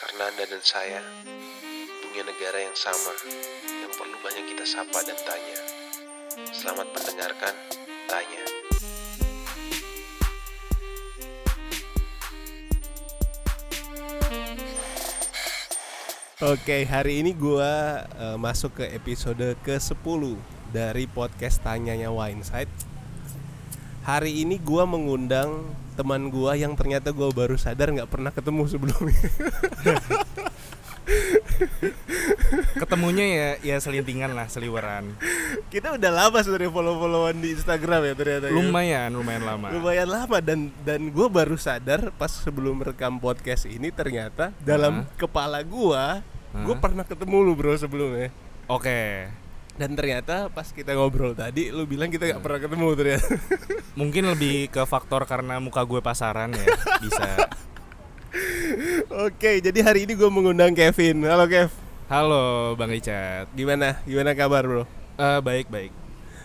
Karena Anda dan saya punya negara yang sama yang perlu banyak kita sapa dan tanya. Selamat mendengarkan Tanya. Oke, hari ini gua eh, masuk ke episode ke-10 dari podcast Tanyanya Wineside. Hari ini gua mengundang teman gua yang ternyata gua baru sadar nggak pernah ketemu sebelumnya. Ketemunya ya ya selintingan lah, seliweran. Kita udah lama sebenarnya follow-followan di Instagram ya ternyata. ya. Lumayan, lumayan lama. Lumayan lama dan dan gue baru sadar pas sebelum rekam podcast ini ternyata dalam Hah? kepala gua gue Hah? pernah ketemu lu bro sebelumnya. Oke. Dan ternyata pas kita ngobrol tadi lu bilang kita nggak pernah ketemu ternyata. Mungkin lebih ke faktor karena muka gue pasaran ya, bisa. Oke, jadi hari ini gue mengundang Kevin. Halo Kev, Halo Bang Richard. gimana? Gimana kabar bro? Eh baik baik.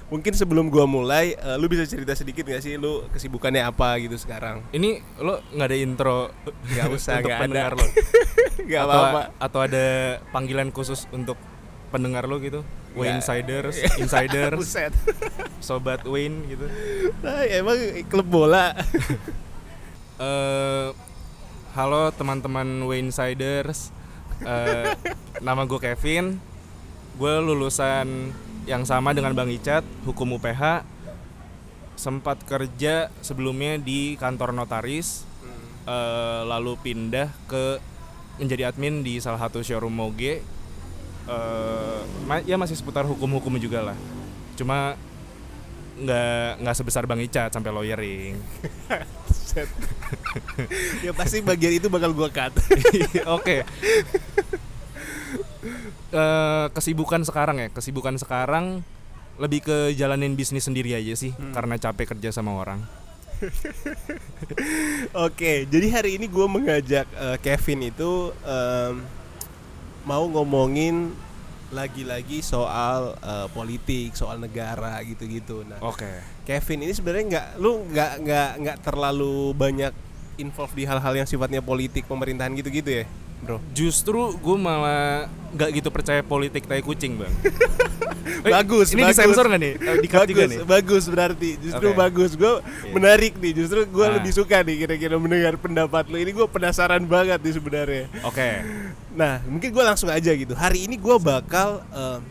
Mungkin sebelum gua mulai, eh, lu bisa cerita sedikit gak sih lu kesibukannya apa gitu sekarang? Ini lo nggak ada intro Gak usah, nggak ada. lo. Gak atau, apa-apa. atau ada panggilan khusus untuk pendengar lo gitu? Wayne. Insiders, Insiders, Buset. Sobat Wayne gitu. Nah, emang klub bola. Eh halo teman-teman Wayne Insiders. Eh, nama gue Kevin. Gue lulusan yang sama dengan Bang Icat, hukum UPH. Sempat kerja sebelumnya di kantor notaris. eh, lalu pindah ke menjadi admin di salah satu showroom moge. Eh, ma- ya masih seputar hukum-hukum juga lah. Cuma nggak nggak sebesar Bang Icat sampai lawyering. Ya pasti bagian itu bakal gua cut. Oke. Eh, kesibukan sekarang ya, kesibukan sekarang lebih ke jalanin bisnis sendiri aja sih, karena capek kerja sama orang. Oke, jadi hari ini gue mengajak eh, Kevin itu em, mau ngomongin lagi-lagi soal eh, politik, soal negara gitu-gitu. Nah, Oke. Kevin ini sebenarnya nggak, lu nggak nggak nggak terlalu banyak involve di hal-hal yang sifatnya politik pemerintahan gitu-gitu ya, bro? Justru gue malah nggak gitu percaya politik tai kucing bang. Eh, bagus, Ini bagus. disensor nggak nih? Eh, Di bagus, juga nih. bagus berarti. Justru Oke. bagus. Gue Iya. menarik nih. Justru gue Ah. lebih suka nih kira-kira mendengar pendapat lu. Ini gue penasaran banget nih sebenarnya. Oke. Nah, mungkin gue langsung aja gitu. Hari ini gue bakal em,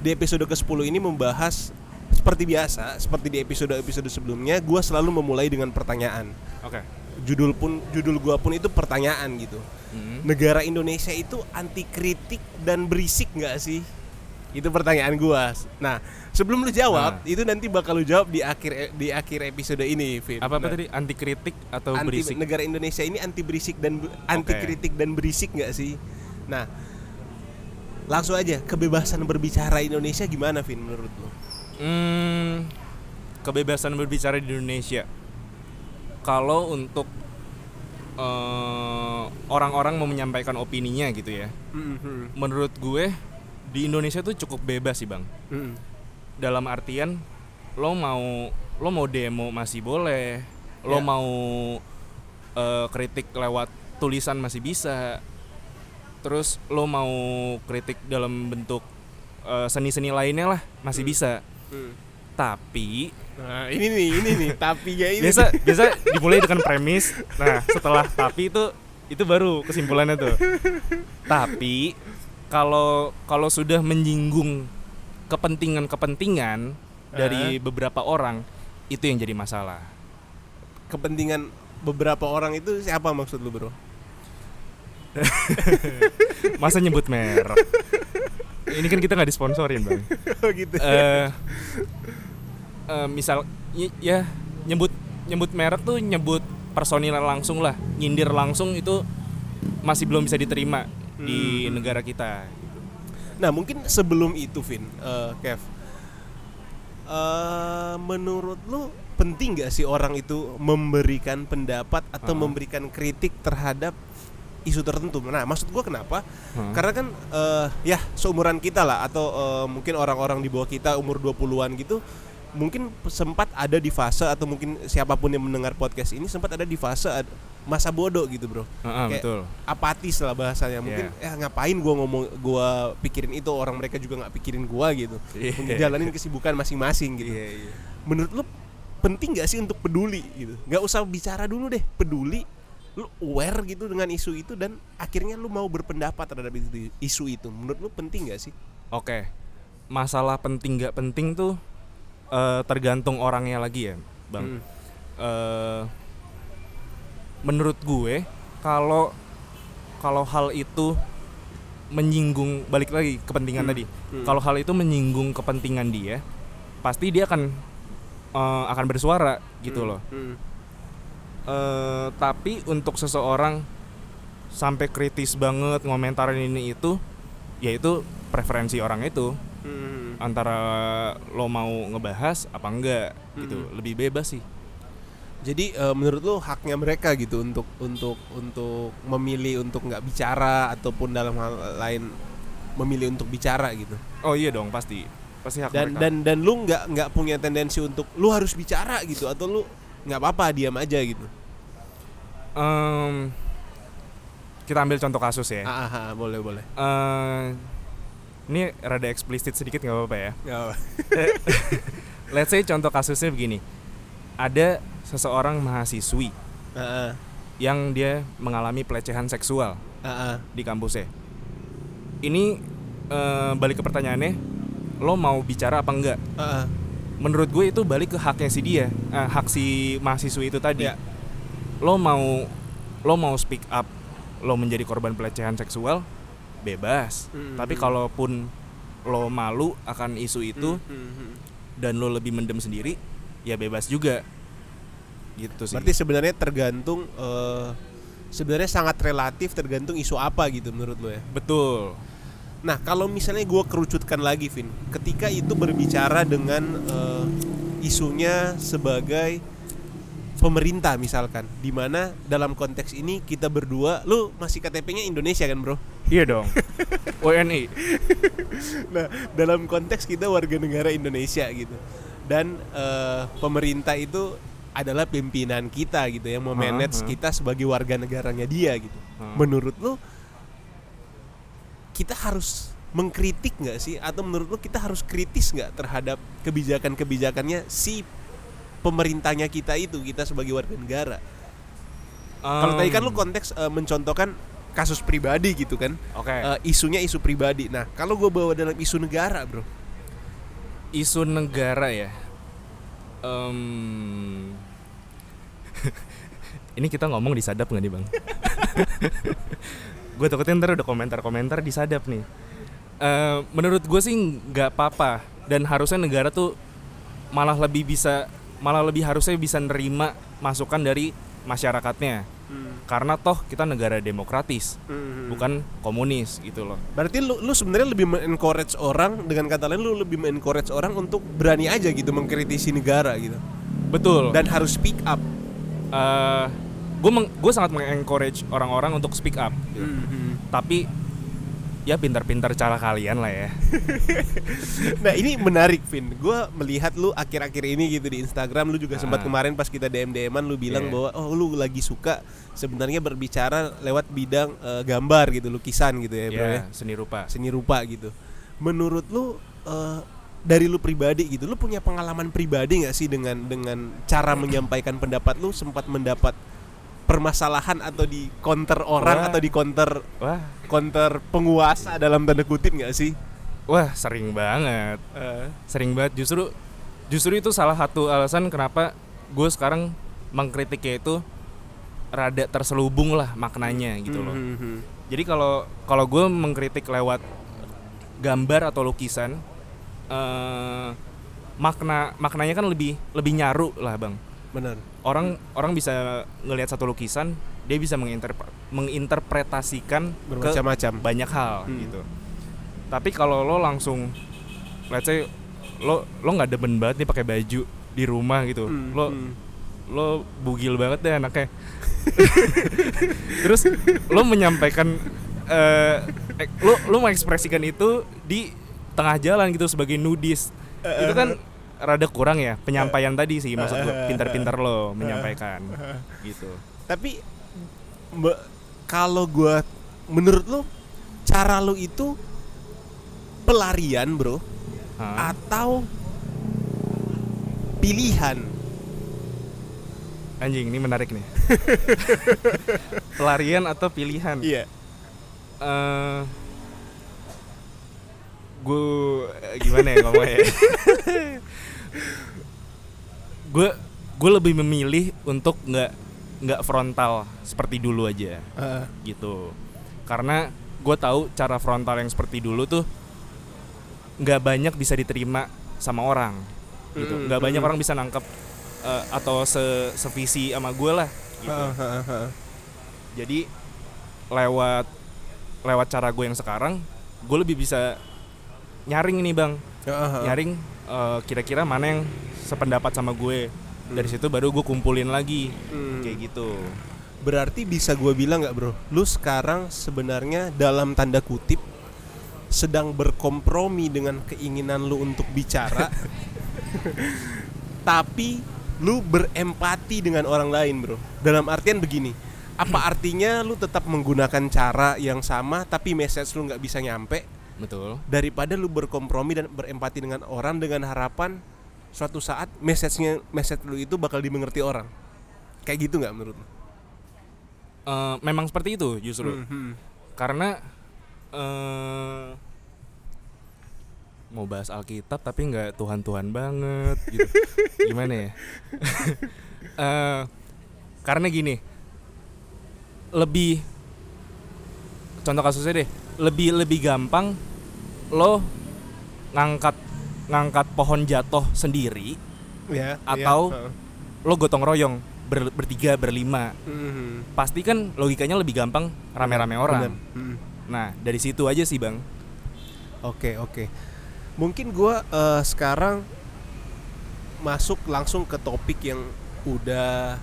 di episode ke-10 ini membahas seperti biasa, seperti di episode-episode sebelumnya, gue selalu memulai dengan pertanyaan. Oke. Judul pun judul gue pun itu pertanyaan gitu. Hmm. Negara Indonesia itu anti kritik dan berisik nggak sih? Itu pertanyaan gua. Nah, sebelum lu jawab, Nah. itu nanti bakal lu jawab di akhir di akhir episode ini, Vin. Apa apa Nah, tadi? Anti kritik atau anti berisik? negara Indonesia ini anti berisik dan anti kritik dan berisik nggak sih? Nah, langsung aja kebebasan berbicara Indonesia gimana, Vin menurut lu? Hmm, kebebasan berbicara di Indonesia. Kalau untuk eh, orang-orang mau menyampaikan opininya gitu ya, Mhm, menurut gue di Indonesia tuh cukup bebas sih bang. mhm. Dalam artian lo mau lo mau demo masih boleh, lo Ya. mau eh, kritik lewat tulisan masih bisa. Terus lo mau kritik dalam bentuk eh, seni-seni lainnya lah masih Hmm. bisa. Hmm. Tapi Nah, ini nih, ini nih, tapi ya ini. biasa biasa dimulai dengan premis. Nah, setelah tapi itu itu baru kesimpulannya tuh. Tapi kalau kalau sudah menyinggung kepentingan-kepentingan dari beberapa orang itu yang jadi masalah. kepentingan beberapa orang itu siapa maksud lu, Bro? Masa nyebut merek? Ini kan kita nggak disponsorin, Bang. Oh gitu. Eh eh, misal ya nyebut nyebut merek tuh nyebut personil langsung lah, nyindir langsung itu masih belum bisa diterima di negara kita. Nah mungkin sebelum itu Vin, eh, Kev, eh, menurut lu penting gak sih orang itu memberikan pendapat atau Ah. memberikan kritik terhadap isu tertentu? Nah maksud gua kenapa? Hah? Karena kan eh, ya seumuran kita lah atau eh, mungkin orang-orang di bawah kita umur 20-an gitu mungkin sempat ada di fase atau mungkin siapa pun yang mendengar podcast ini sempat ada di fase ad- masa bodoh gitu bro Heeh, Kayak betul. apatis lah bahasanya mungkin ya ngapain gua ngomong gua pikirin itu orang mereka juga nggak pikirin gua gitu Iya. menjalanin kesibukan masing-masing gitu Iya, iya. menurut lu penting gak sih untuk peduli gitu nggak usah bicara dulu deh peduli lu aware gitu dengan isu itu dan akhirnya lu mau berpendapat terhadap isu itu menurut lu penting gak sih Oke. Masalah penting nggak penting tuh eh, tergantung orangnya lagi ya, Bang. Hmm. Eh, menurut gue kalau kalau hal itu menyinggung balik lagi kepentingan Hmm, tadi. hmm. Kalau hal itu menyinggung kepentingan dia, pasti dia akan eh, akan bersuara gitu Hmm, loh. hmm. Eh, tapi untuk seseorang sampai kritis banget ngomentarin ini itu, yaitu preferensi orang itu Hmm. Antara lo mau ngebahas apa enggak gitu Hmm. lebih bebas sih Jadi eh, menurut lu haknya mereka gitu untuk untuk untuk memilih untuk nggak bicara ataupun dalam hal lain memilih untuk bicara gitu. oh iya dong pasti pasti hak Dan mereka dan dan lu nggak nggak punya tendensi untuk lu harus bicara gitu atau lu nggak apa-apa diam aja gitu. Em, kita ambil contoh kasus ya Ah, ah, ah, boleh boleh. Eh, ini rada eksplisit sedikit nggak apa-apa ya let's say contoh kasusnya begini ada seseorang mahasiswi Ah, ah, yang dia mengalami pelecehan seksual ah, ah. di kampusnya. Ini eh, balik ke pertanyaannya, lo mau bicara apa enggak? Ah, ah. Menurut gue itu balik ke haknya si dia, eh, hak si mahasiswi itu tadi. Ya. Lo mau lo mau speak up, lo menjadi korban pelecehan seksual, bebas. Hmm, Tapi kalaupun lo malu akan isu itu Hmm, hmm, hmm. dan lo lebih mendem sendiri, ya bebas juga. Gitu sih. Berarti sebenarnya tergantung eh, sebenarnya sangat relatif tergantung isu apa gitu menurut lu ya. betul. Nah, kalau misalnya gue kerucutkan lagi, Vin, ketika itu berbicara dengan eh, isunya sebagai pemerintah misalkan, di mana dalam konteks ini kita berdua, lu masih KTP-nya Indonesia kan, bro? Iya dong. WNI. Nah, dalam konteks kita warga negara Indonesia gitu, dan eh, pemerintah itu adalah pimpinan kita gitu yang mau Ha, manage ha. kita sebagai warga negaranya dia gitu. Ha. Menurut lu kita harus mengkritik nggak sih atau menurut lu kita harus kritis nggak terhadap kebijakan-kebijakannya si pemerintahnya kita itu kita sebagai warga negara kalau tadi kan lu konteks eh, mencontohkan kasus pribadi gitu kan. Oke. Eh, isunya isu pribadi. Nah kalau gue bawa dalam isu negara bro. Isu negara ya? Em, ini kita ngomong di sadap nggak nih bang? Gue takutnya ntar udah komentar-komentar di sadap nih. Eh, menurut gue sih nggak apa-apa. Dan harusnya negara tuh malah lebih bisa malah lebih harusnya bisa nerima masukan dari masyarakatnya karena toh kita negara demokratis bukan komunis gitu loh. Berarti lu lu sebenarnya lebih encourage orang dengan kata lain lu lebih encourage orang untuk berani aja gitu mengkritisi negara gitu. Betul. Dan harus speak up. Gue gue sangat mengencourage orang-orang untuk speak up gitu. tapi ya pintar-pintar cara kalian lah ya. Nah ini menarik Vin. Gue melihat lu akhir-akhir ini gitu di Instagram Lu juga sempat Ah. kemarin pas kita DM-DM-an Lu bilang Iya. bahwa Oh lu lagi suka sebenarnya berbicara lewat bidang eh, gambar gitu Lukisan gitu ya bro ya ya. seni rupa. Seni rupa gitu. Menurut lu eh, dari lu pribadi gitu Lu punya pengalaman pribadi gak sih dengan dengan cara menyampaikan pendapat lu? Sempat mendapat permasalahan atau di counter orang Wah. atau di counter wah counter penguasa dalam tanda kutip gak sih? wah sering banget sering banget justru justru itu salah satu alasan kenapa gue sekarang mengkritiknya itu rada terselubung lah maknanya gitu loh Mhm. Jadi kalau kalau gue mengkritik lewat gambar atau lukisan, eh, makna maknanya kan lebih lebih nyaru lah bang. Benar. Orang orang bisa ngelihat satu lukisan, dia bisa menginterpre- menginterpretasikan Bermacam-macam. banyak hal Hmm. gitu. Tapi kalau lo langsung, let's say lo lo nggak demen banget nih pakai baju di rumah gitu, Hmm, lo hmm. lo bugil banget deh anaknya terus lo menyampaikan eh eh, lo lo mengekspresikan itu di tengah jalan gitu sebagai nudis itu kan rada kurang ya penyampaian tadi sih maksud gue pintar-pintar lo menyampaikan gitu Tapi mbak kalau gua menurut lu cara lu itu pelarian, Bro, Hah? atau pilihan? anjing ini menarik nih pelarian atau pilihan Iya. eh gue gimana ya ngomongnya gue gue lebih memilih untuk nggak nggak frontal seperti dulu aja Heeh. gitu karena gue tahu cara frontal yang seperti dulu tuh nggak banyak bisa diterima sama orang gitu Mm-mm, nggak banyak mm-mm. orang bisa nangkep eh, atau se sevisi sama gue lah gitu Heeh, heeh, heeh. jadi lewat lewat cara gue yang sekarang gue lebih bisa nyaring ini bang nyaring eh, kira-kira mana yang sependapat sama gue. Dari situ baru gue kumpulin lagi. Hmm. kayak gitu. Berarti bisa gue bilang nggak bro, lu sekarang sebenarnya dalam tanda kutip sedang berkompromi dengan keinginan lu untuk bicara, tapi lu berempati dengan orang lain bro. Dalam artian begini, apa artinya lu tetap menggunakan cara yang sama tapi message lu nggak bisa nyampe betul daripada lu berkompromi dan berempati dengan orang dengan harapan suatu saat message-nya message lu itu bakal dimengerti orang. Kayak gitu nggak menurut lu? Eh, memang seperti itu justru Mhm. karena eh mau bahas Alkitab tapi nggak Tuhan-Tuhan banget gitu gimana ya Eh, karena gini lebih contoh kasusnya deh lebih lebih gampang lo ngangkat ngangkat pohon jatuh sendiri Ya, Atau- iya, heeh. lo gotong royong ber- bertiga berlima Mhm. pasti kan logikanya lebih gampang rame-rame orang. Mhm. nah dari situ aja sih bang Oke, oke. Mungkin gua eh, sekarang masuk langsung ke topik yang udah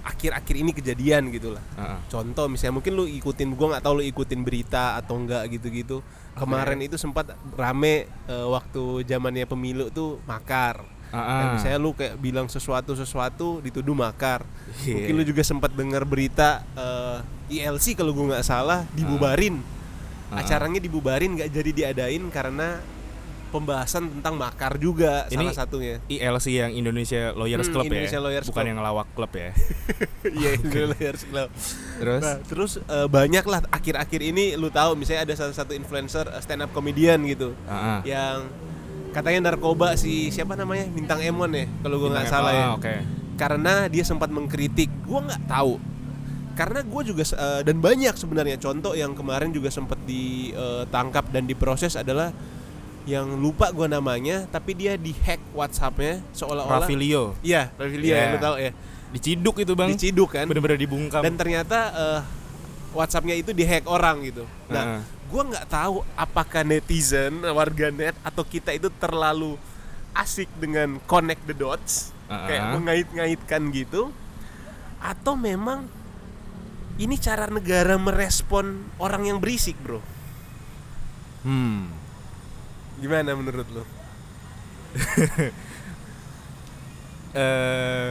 akhir-akhir ini kejadian gitu lah. Heeh. Contoh misalnya mungkin lu ikutin gua nggak tahu lu ikutin berita atau enggak gitu-gitu. Kemarin itu sempat rame eh, waktu zamannya pemilu tuh makar. Dan misalnya lu kayak bilang sesuatu sesuatu dituduh makar. Iya. Mungkin lu juga sempat dengar berita eh, ILC kalau gua nggak salah dibubarin. Ah. Acaranya dibubarin nggak jadi diadain karena pembahasan tentang makar juga Ini- salah satunya. ILC yang Indonesia Lawyers Hmm, Club Indonesia ya, Lawyers bukan Club. yang lawak club ya. Iya, itu Lawyers Club. Terus, Nah, terus eh, banyak lah akhir-akhir ini lu tahu misalnya ada salah satu influencer eh, stand up comedian gitu Heeh. yang katanya narkoba si siapa namanya Bintang Emon ya kalau gua nggak salah ya. Ah, Oke. karena dia sempat mengkritik gua nggak tahu karena gue juga eh, dan banyak sebenarnya contoh yang kemarin juga sempat ditangkap dan diproses adalah yang lupa gua namanya tapi dia dihack WhatsAppnya seolah-olah Rafilio iya Rafilio Yeah. lu tahu ya diciduk itu bang, diciduk kan bener-bener dibungkam. dan ternyata eh, WhatsAppnya itu dihack orang gitu nah Heeh. gua nggak tahu apakah netizen warganet atau kita itu terlalu asik dengan connect the dots Heeh. kayak mengait-ngaitkan gitu atau memang ini cara negara merespon orang yang berisik bro Hmm. Gimana menurut lo Eh,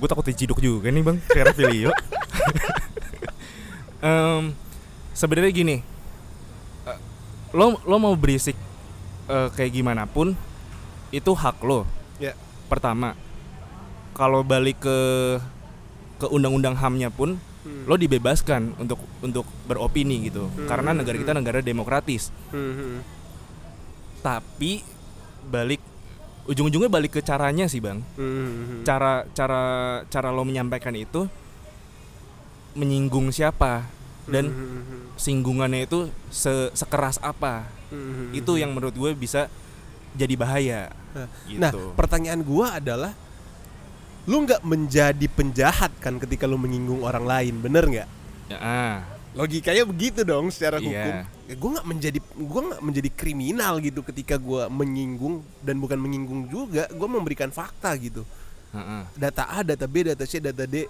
gue takut diciduk juga nih bang, kayak Rafilio. Em, Sebenarnya gini, eh, lo lo mau berisik eh, kayak gimana pun itu hak lo. ya Pertama, kalau balik ke ke undang-undang HAM-nya pun Hmm. lo dibebaskan untuk untuk beropini gitu. Hmm, Karena hmm, negara kita hmm. negara demokratis. Hmm, hmm. Tapi balik ujung-ujungnya balik ke caranya sih, Bang. Hmm, cara cara cara lo menyampaikan itu menyinggung siapa dan Hmm, singgungannya itu se sekeras apa Hmm, itu yang menurut gue bisa jadi bahaya Nah, gitu. Nah, pertanyaan gua adalah lu nggak menjadi penjahat kan ketika lu menyinggung orang lain, bener nggak? Ya, ah, Logikanya begitu dong secara Iya. hukum. Ya, gua nggak menjadi gua nggak menjadi kriminal gitu ketika gua menyinggung dan bukan menyinggung juga, gua memberikan fakta gitu. ah. Data A, data B, data C, data D.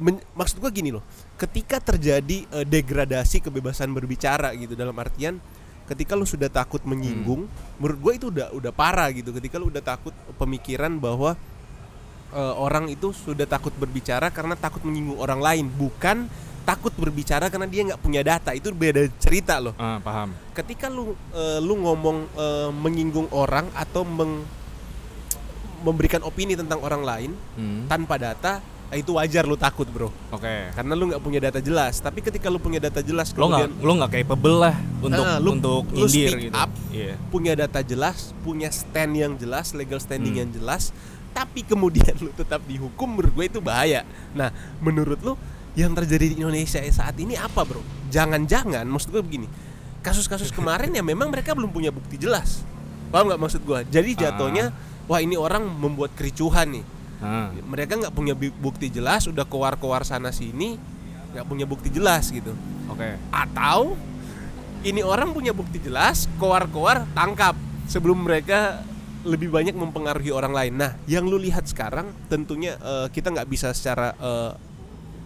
Men- maksud gua gini loh, ketika terjadi eh, degradasi kebebasan berbicara gitu dalam artian ketika lu sudah takut menyinggung menurut gue itu udah udah parah gitu ketika lu udah takut pemikiran bahwa eh, orang itu sudah takut berbicara karena takut menyinggung orang lain bukan takut berbicara karena dia nggak punya data itu beda cerita loh Ah, paham. ketika lu eh, lu ngomong eh, menyinggung orang atau meng- memberikan opini tentang orang lain Hmm. tanpa data itu wajar lu takut bro Oke. karena lu nggak punya data jelas tapi ketika lu punya data jelas Lo nggak kemudian lo nggak capable lah untuk Ah, lu- untuk lu speak gitu. up. Iya. punya data jelas punya stand yang jelas legal standing Hmm. yang jelas tapi kemudian lu tetap dihukum menurut gue itu bahaya. Nah menurut lu yang terjadi di Indonesia saat ini apa bro? Jangan-jangan maksud gue begini kasus-kasus kemarin ya memang mereka belum punya bukti jelas. Paham nggak maksud gue jadi jatuhnya wah ini orang membuat kericuhan nih. Ah. mereka nggak punya bu- bukti jelas udah keluar-keluar sana sini nggak punya bukti jelas gitu. Oke. atau ini orang punya bukti jelas koar-koar tangkap sebelum mereka lebih banyak mempengaruhi orang lain. Nah, yang lu lihat sekarang tentunya eh, kita nggak bisa secara eh,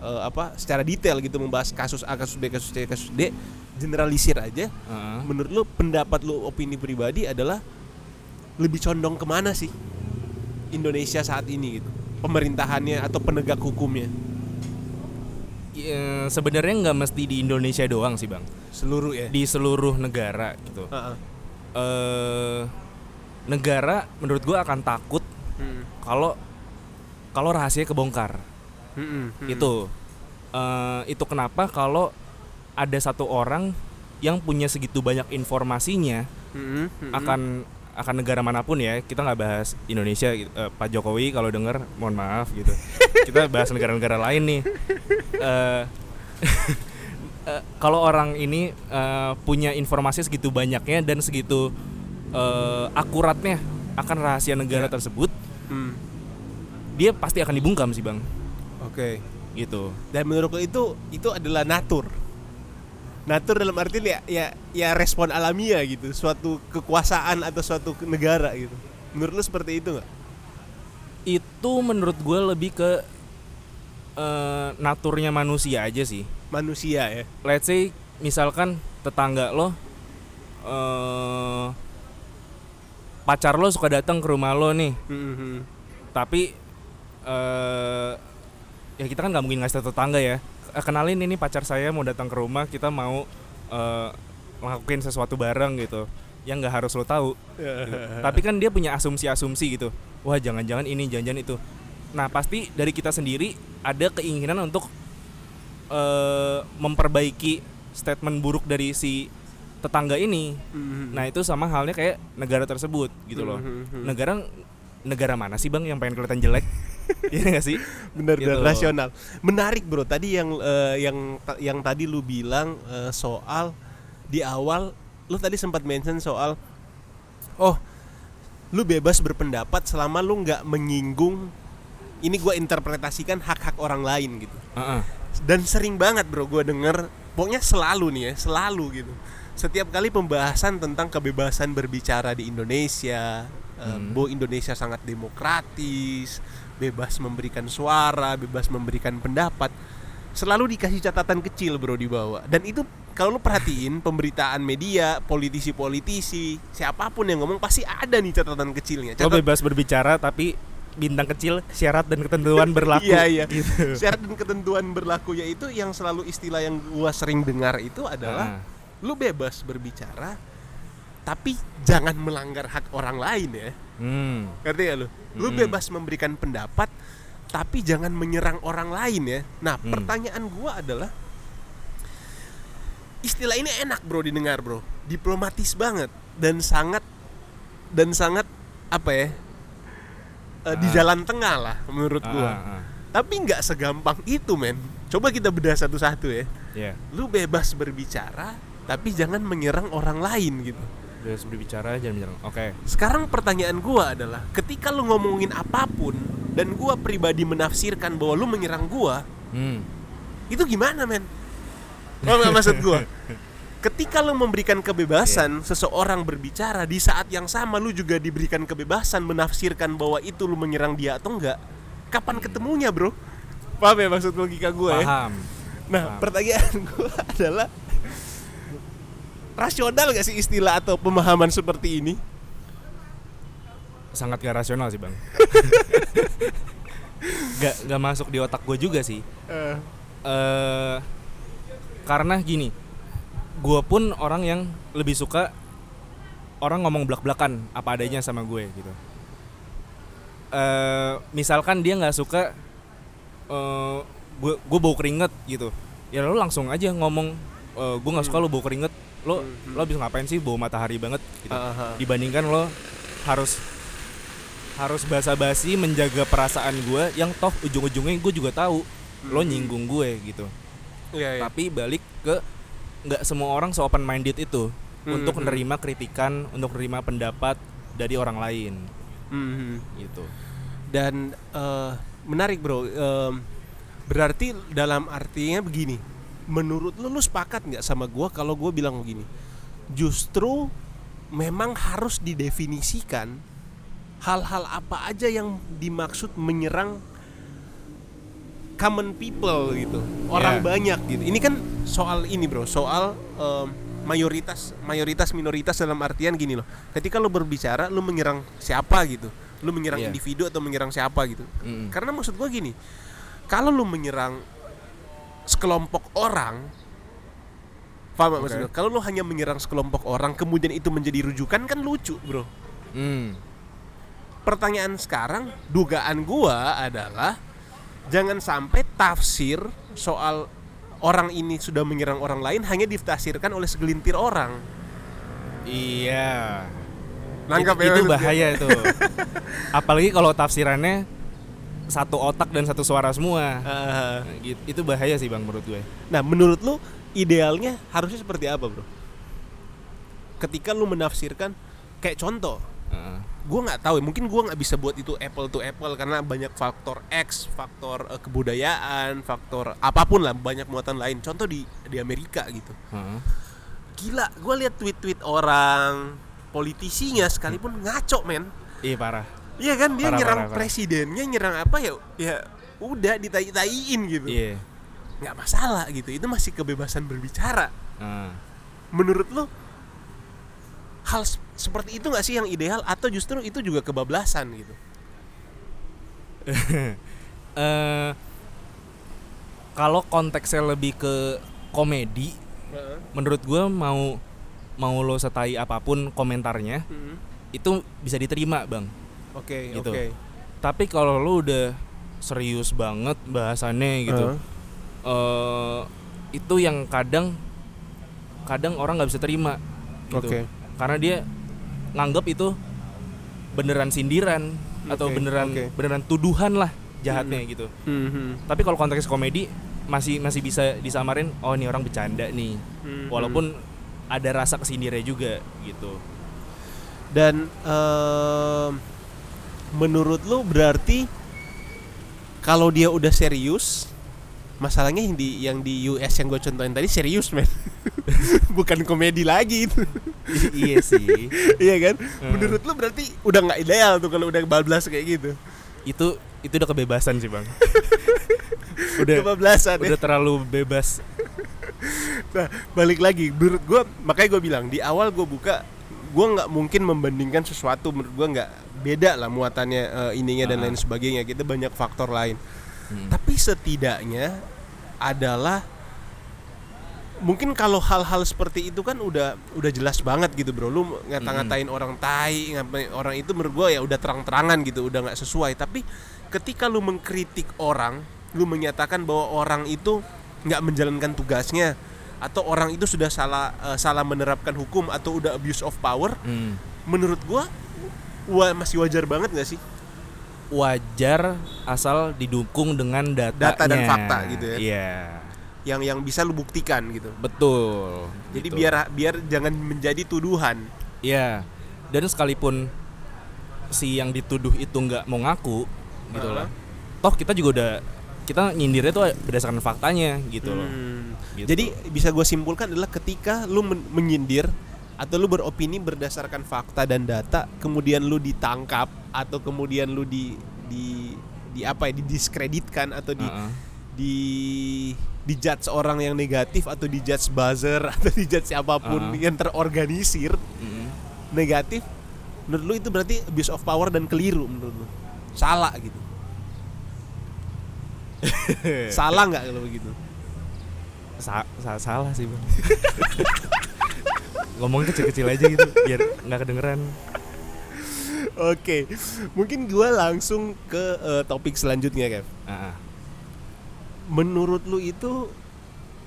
eh, apa secara detail gitu membahas kasus A, kasus B, kasus C, kasus D, generalisir aja. Ah. Menurut lu pendapat lu opini pribadi adalah lebih condong ke mana sih Indonesia saat ini gitu? Pemerintahannya atau penegak hukumnya Ya, sebenarnya nggak mesti di Indonesia doang sih bang. seluruh ya? Di seluruh negara gitu. Heeh. Eh negara menurut gua akan takut Hmm. kalau kalau rahasia kebongkar. Hmm, hmm. Itu eh itu kenapa kalau ada satu orang yang punya segitu banyak informasinya Hmm, hmm. akan akan negara mana pun ya kita nggak bahas Indonesia gitu. Eh, Pak Jokowi kalau denger mohon maaf gitu kita bahas negara-negara lain nih Eh, eh, kalau orang ini eh, punya informasi segitu banyaknya dan segitu eh, akuratnya akan rahasia negara Ya. tersebut Hmm. dia pasti akan dibungkam sih bang Oke. gitu Dan menurutku itu itu adalah natur. Natur dalam arti ya ya ya respon alamiah gitu, suatu kekuasaan atau suatu negara gitu. Menurut lu seperti itu nggak? itu menurut gue lebih ke eh, naturnya manusia aja sih Manusia ya. let's say misalkan tetangga lo eh pacar lo suka datang ke rumah lo nih. Mhm. tapi eh ya kita kan nggak mungkin ngasih tetangga ya. Eh, kenalin ini pacar saya mau datang ke rumah kita mau ngelakuin sesuatu bareng gitu. Yang nggak harus lo tahu. Gitu. tapi kan dia punya asumsi-asumsi gitu. Wah jangan-jangan ini jangan-jangan itu. Nah pasti dari kita sendiri ada keinginan untuk eh memperbaiki statement buruk dari si tetangga ini Mhm. nah itu sama halnya kayak negara tersebut gitu loh Mhm. negara negara mana sih bang yang pengen kelihatan jelek Iya gak sih benar benar Gitu. rasional. Menarik bro. Tadi yang eh, yang yang tadi lu bilang eh, soal di awal lu tadi sempat mention soal oh lu bebas berpendapat selama lu nggak menyinggung ini gua interpretasikan hak-hak orang lain gitu. Heeh. Dan sering banget bro gua denger pokoknya selalu nih ya, selalu gitu. Setiap kali pembahasan tentang kebebasan berbicara di Indonesia, eh, Hmm. bahwa Indonesia sangat demokratis, bebas memberikan suara, bebas memberikan pendapat, selalu dikasih catatan kecil bro di bawah. Dan itu kalau lu perhatiin pemberitaan media, politisi-politisi, siapa pun yang ngomong pasti ada nih catatan kecilnya. lo Catat- bebas berbicara tapi bintang kecil syarat dan ketentuan berlaku Iya iya. gitu. Syarat dan ketentuan berlaku yaitu yang selalu istilah yang gua sering dengar itu adalah Ah. Lu bebas berbicara tapi jangan melanggar hak orang lain ya. Hmm. Ngerti ya lu? Lu Mm-mm. bebas memberikan pendapat tapi jangan menyerang orang lain ya. Nah, Hmm. pertanyaan gua adalah istilah ini enak bro didengar bro, diplomatis banget dan sangat dan sangat apa ya? eh, di Ah. jalan tengah lah menurut Ah, gua. ah, ah. Tapi nggak segampang itu men. Coba kita bedah satu-satu ya. Iya. Lu bebas berbicara, tapi jangan menyerang orang lain gitu. bebas berbicara jangan menyerang oke Sekarang pertanyaan gua adalah, ketika lu ngomongin apa pun dan gua pribadi menafsirkan bahwa lu menyerang gua, hmm. itu gimana men? Paham nggak maksud gua? Ketika lu memberikan kebebasan seseorang berbicara di saat yang sama lu juga diberikan kebebasan menafsirkan bahwa itu lu menyerang dia atau enggak, kapan ketemunya bro? Paham ya maksud logika gue ya? paham Nah Paham. pertanyaan gue adalah rasional gak sih istilah atau pemahaman seperti ini? sangat gak rasional sih bang. Gak gak masuk di otak gue juga sih. Eh, eh karena gini gue pun orang yang lebih suka orang ngomong belak-belakan apa adanya sama gue gitu. Eh misalkan dia nggak suka eh gue gue bau keringet gitu. Ya lo langsung aja ngomong eh, gue nggak suka lo bau keringet lo lo bisa ngapain sih bau matahari banget gitu Aha. dibandingkan lo harus harus basa-basi menjaga perasaan gue yang toh ujung-ujungnya gue juga tahu lo nyinggung gue gitu Iya, iya. tapi balik ke nggak semua orang se open minded itu Hmm, untuk hmm. menerima kritikan untuk menerima pendapat dari orang lain Mhm. gitu Dan eh, menarik bro, Em, berarti dalam artinya begini. Menurut lu, lu sepakat nggak sama gua kalau gua bilang begini? Justru memang harus didefinisikan hal-hal apa aja yang dimaksud menyerang common people gitu, orang Yeah. banyak gitu. Ini kan soal ini bro, soal em, mayoritas, mayoritas minoritas dalam artian gini loh. Ketika lu berbicara, lu menyerang siapa gitu, lu menyerang Yeah. individu atau menyerang siapa gitu. Mm-mm. Karena maksud gua gini, kalau lu menyerang sekelompok orang, paham gak Oke. maksud gua? Kalau lu hanya menyerang sekelompok orang, kemudian itu menjadi rujukan kan lucu bro. Hmm. Pertanyaan sekarang, dugaan gua adalah jangan sampai tafsir soal orang ini sudah menyerang orang lain hanya ditafsirkan oleh segelintir orang. iya Nangkap itu, ya itu bahaya itu apalagi kalau tafsirannya satu otak dan satu suara semua. Nah, gitu. itu bahaya sih bang menurut gue Nah, menurut lu idealnya harusnya seperti apa, Bro? Ketika lu menafsirkan kayak contoh, Heeh. gua nggak tahu, ya, mungkin gua nggak bisa buat itu apple to apple karena banyak faktor X, faktor eh, kebudayaan, faktor apa pun lah, banyak muatan lain. Contoh di di Amerika gitu. Heeh. Gila, gua lihat tweet-tweet orang politisinya sekalipun ngaco, men. iya parah Iya kan dia Parah, nyerang parah, parah. presidennya, nyerang apa ya? Ya udah ditai-taiin gitu. iya Nggak masalah gitu. Itu masih kebebasan berbicara. Heeh. menurut lo hal seperti itu nggak sih yang ideal atau justru itu juga kebablasan gitu eh kalau konteksnya lebih ke komedi menurut gue mau mau lo setai apa pun komentarnya itu bisa diterima bang oke Gitu. oke tapi kalau lo udah serius banget bahasannya gitu Heeh. eh itu yang kadang kadang orang nggak bisa terima gitu Oke. karena dia nganggap itu beneran sindiran atau Oke, beneran oke. beneran tuduhan lah jahatnya gitu Mhm. tapi kalau konteks komedi masih masih bisa disamarin oh ini orang bercanda nih Mhm. walaupun ada rasa kesindirnya juga gitu dan em, menurut lo berarti kalau dia udah serius masalahnya yang di yang di US yang gue contohin tadi serius men. Bukan komedi lagi itu. Iya sih. Iya kan? Hmm. menurut lo berarti udah nggak ideal tuh kalau udah bablas kayak gitu. Itu itu udah kebebasan sih bang. Udah kebablasan ya. udah terlalu bebas. Nah, balik lagi, menurut gue, makanya gue bilang di awal gue buka, gue nggak mungkin membandingkan sesuatu. Menurut gue nggak beda lah muatannya eh, ininya dan Ah. lain sebagainya. Kita banyak faktor lain. Hmm. Tapi setidaknya adalah mungkin kalau hal-hal seperti itu kan udah udah jelas banget gitu bro. Lu ngata-ngatain orang tai, ngapain orang itu menurut gue ya udah terang-terangan gitu, udah nggak sesuai. Tapi ketika lu mengkritik orang, lu menyatakan bahwa orang itu nggak menjalankan tugasnya atau orang itu sudah salah eh, salah menerapkan hukum atau udah abuse of power, Hmm. menurut gua wah masih wajar banget nggak sih? wajar asal didukung dengan datanya. Data dan fakta gitu ya. Iya, Yang yang bisa lu buktikan gitu. betul. Jadi Gitu. biar biar jangan menjadi tuduhan. Iya. Dan sekalipun si yang dituduh itu nggak mau ngaku, gitu Heeh. loh. Toh kita juga udah kita nyindirnya tuh berdasarkan faktanya gitu loh. Hmm. Gitu. Jadi bisa gue simpulkan adalah ketika lu men- menyindir atau lu beropini berdasarkan fakta dan data, kemudian lu ditangkap atau kemudian lu di di di apa ya didiskreditkan atau di Heeh. di dijudge orang yang negatif atau dijudge buzzer atau dijudge siapa pun Ah. yang terorganisir Mm-mm. negatif menurut lu itu berarti abuse of power dan keliru menurut lu salah gitu salah nggak kalau begitu Sa- sa- salah sih bang ngomongnya kecil-kecil aja gitu biar nggak kedengeran oke mungkin gua langsung ke eh, topik selanjutnya Kev ah. menurut lu itu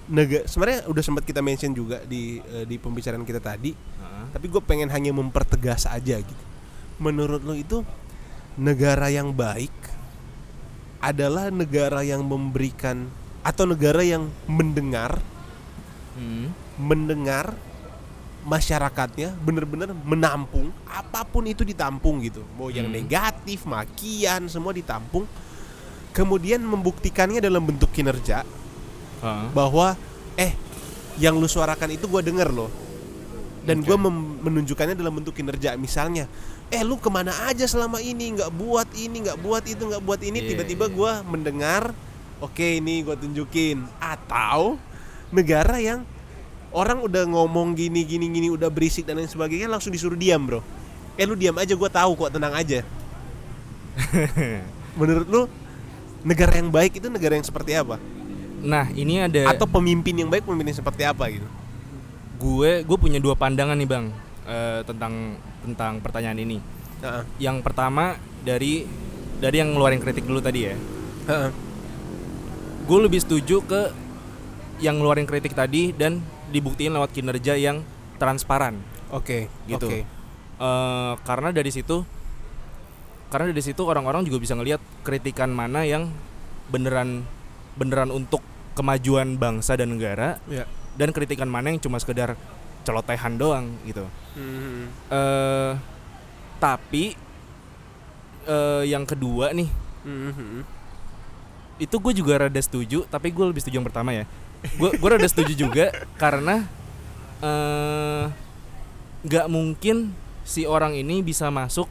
negara sebenarnya udah sempat kita mention juga di eh, di pembicaraan kita tadi ah. tapi gue pengen hanya mempertegas aja gitu menurut lu itu negara yang baik adalah negara yang memberikan atau negara yang mendengar Hmm. mendengar masyarakatnya bener-bener menampung apa pun itu ditampung gitu. Mau yang Hmm. negatif makian semua ditampung. Kemudian membuktikannya dalam bentuk kinerja Ah, bahwa eh yang lu suarakan itu gua denger loh. Dan gua mem- menunjukkannya dalam bentuk kinerja. Misalnya eh lu ke mana aja selama ini? Nggak buat ini nggak buat itu nggak buat ini. Iya, tiba-tiba iya. gua mendengar oke ini gua tunjukin. Atau negara yang orang udah ngomong gini gini gini udah berisik dan lain sebagainya langsung disuruh diam bro. Eh lu diam aja gua tahu kok tenang aja. Menurut lu negara yang baik itu negara yang seperti apa? Nah ini ada atau pemimpin yang baik pemimpin yang seperti apa gitu? Gue gue punya dua pandangan nih bang eh, tentang tentang pertanyaan ini. Heeh. yang pertama dari dari yang ngeluarin kritik dulu tadi ya. Heeh. gue lebih setuju ke yang ngeluarin kritik tadi dan dibuktiin lewat kinerja yang transparan Oke, Gitu. oke. Eh, karena dari situ karena dari situ orang-orang juga bisa ngelihat kritikan mana yang beneran beneran untuk kemajuan bangsa dan negara Ya. dan kritikan mana yang cuma sekedar celotehan doang gitu Hmm. eh tapi eh yang kedua nih Mhm. itu gue juga rada setuju tapi gue lebih setuju yang pertama ya gue gue rada setuju juga karena eh nggak mungkin si orang ini bisa masuk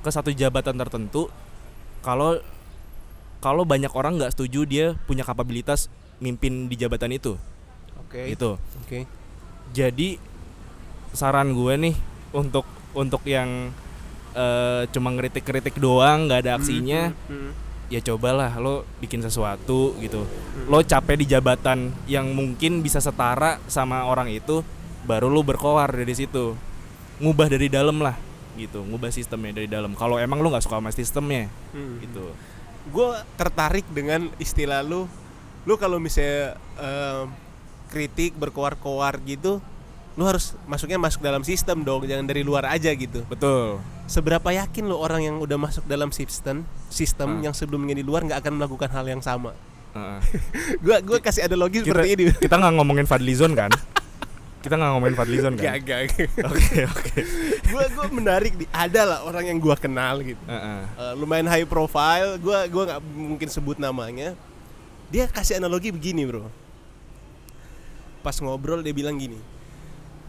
ke satu jabatan tertentu kalau kalau banyak orang nggak setuju dia punya kapabilitas mimpin di jabatan itu Oke. gitu Oke. jadi saran gue nih untuk untuk yang eh, cuma ngeritik-kritik doang nggak ada aksinya Mhm. Ya cobalah lo bikin sesuatu gitu. Lo capek di jabatan yang mungkin bisa setara sama orang itu baru lo berkoar dari situ. Ngubah dari dalam lah gitu. Ngubah sistemnya dari dalam. Kalau emang lo nggak suka sama sistemnya Mhm. gitu. Gue tertarik dengan istilah lu. Lu kalau misalnya em, kritik berkoar-koar gitu, lu harus masuknya masuk dalam sistem dong, jangan dari luar aja gitu. betul Seberapa yakin lo orang yang udah masuk dalam sistem, sistem Hmm. yang sebelumnya di luar nggak akan melakukan hal yang sama? Heeh. Gua gua kasih analogi kita seperti ini. kita nggak ngomongin Fadlizon kan kita nggak ngomongin Fadlizon kan gak, oke oke Gue gue menarik di ada lah orang yang gua kenal gitu. Heeh. Eh, lumayan high profile gua gua nggak mungkin sebut namanya dia kasih analogi begini bro pas ngobrol dia bilang gini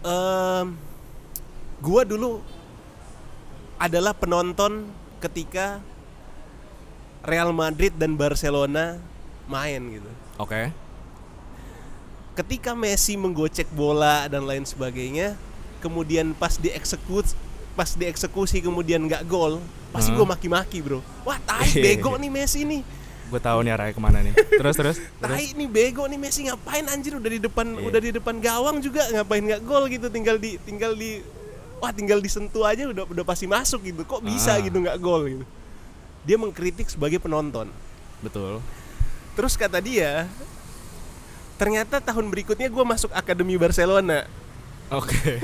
ehm gua dulu adalah penonton ketika Real Madrid dan Barcelona main gitu. Oke. Ketika Messi menggocek bola dan lain sebagainya kemudian pas dieksekusi pas dieksekusi kemudian nggak gol pasti Hmm. gue maki-maki bro. Wah tai bego nih Messi nih. Gue tahu nih arahnya ke mana nih. Terus terus tai nih bego nih Messi ngapain anjir udah di depan Iya. udah di depan gawang juga ngapain nggak gol gitu tinggal di tinggal di wah tinggal disentuh aja udah udah pasti masuk gitu. Kok bisa Ah. gitu nggak gol gitu. Dia mengkritik sebagai penonton. Betul. Terus kata dia ternyata tahun berikutnya gue masuk akademi Barcelona. Oke.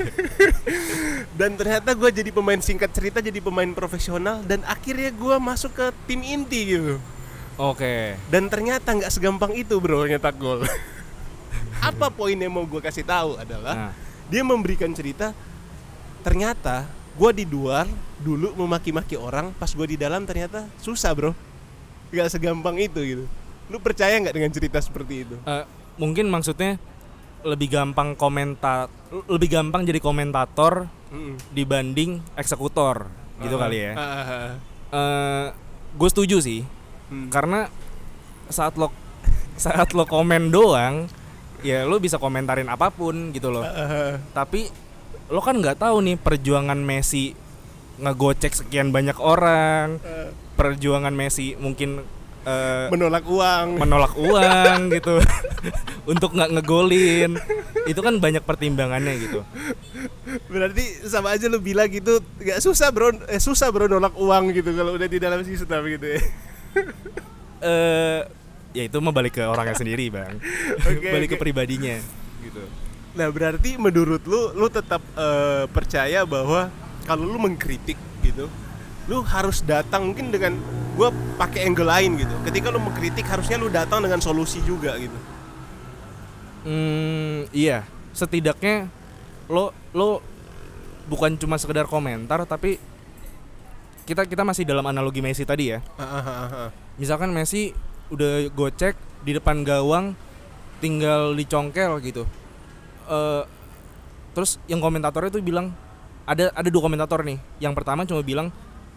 Dan ternyata gue jadi pemain singkat cerita jadi pemain profesional dan akhirnya gue masuk ke tim inti gitu. Oke. Dan ternyata nggak segampang itu bro nyetak gol. Apa poin yang mau gue kasih tahu adalah nah. dia memberikan cerita ternyata gue di luar dulu memaki-maki orang pas gue di dalam ternyata susah bro. Nggak segampang itu gitu. Lu percaya nggak dengan cerita seperti itu? Eh, mungkin maksudnya lebih gampang komentar lebih gampang jadi komentator Mm-mm. dibanding eksekutor gitu Ah, kali ya. Ah, ah. Eh gue setuju sih. Hmm. karena saat lo saat lo komen doang ya lo bisa komentarin apa pun gitu loh. Eh, tapi lo kan nggak tahu nih perjuangan Messi ngegocek sekian banyak orang eh, perjuangan Messi mungkin eh, menolak uang. menolak uang gitu untuk nggak ngegolin itu kan banyak pertimbangannya gitu Berarti sama aja lu bilang gitu nggak susah bro, eh, susah bro nolak uang gitu kalau udah di dalam sistem gitu ya. eh ya itu mah balik ke orangnya sendiri bang Oke, balik ke oke. pribadinya Nah berarti menurut lu, lu tetap eh, percaya bahwa kalau lu mengkritik gitu, lu harus datang mungkin dengan gua pakai angle lain gitu. Ketika lu mengkritik harusnya lu datang dengan solusi juga gitu. Hmm, iya. Setidaknya lo lo bukan cuma sekedar komentar tapi kita kita masih dalam analogi Messi tadi ya. Misalkan Messi udah gocek di depan gawang tinggal dicongkel gitu. Eh terus yang komentatornya tuh bilang ada ada dua komentator nih. Yang pertama cuma bilang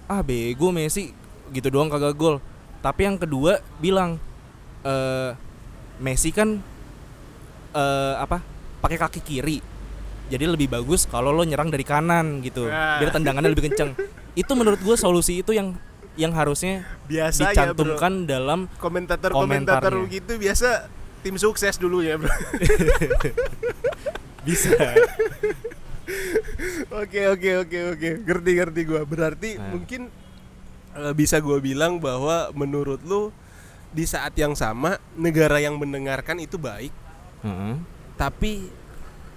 ah bego Messi gitu doang kagak gol. Tapi yang kedua bilang eh Messi kan eh apa pakai kaki kiri jadi lebih bagus kalau lo nyerang dari kanan gitu Nah. biar tendangannya lebih kenceng itu menurut gue solusi itu yang yang harusnya Biasa ya bro. dicantumkan dalam Komentator-komentator Komentarnya. gitu biasa tim sukses dulu ya bro. bisa Oke oke oke oke ngerti ngerti gua berarti Nah. mungkin eh, bisa gua bilang bahwa menurut lu di saat yang sama negara yang mendengarkan itu baik Heeh. tapi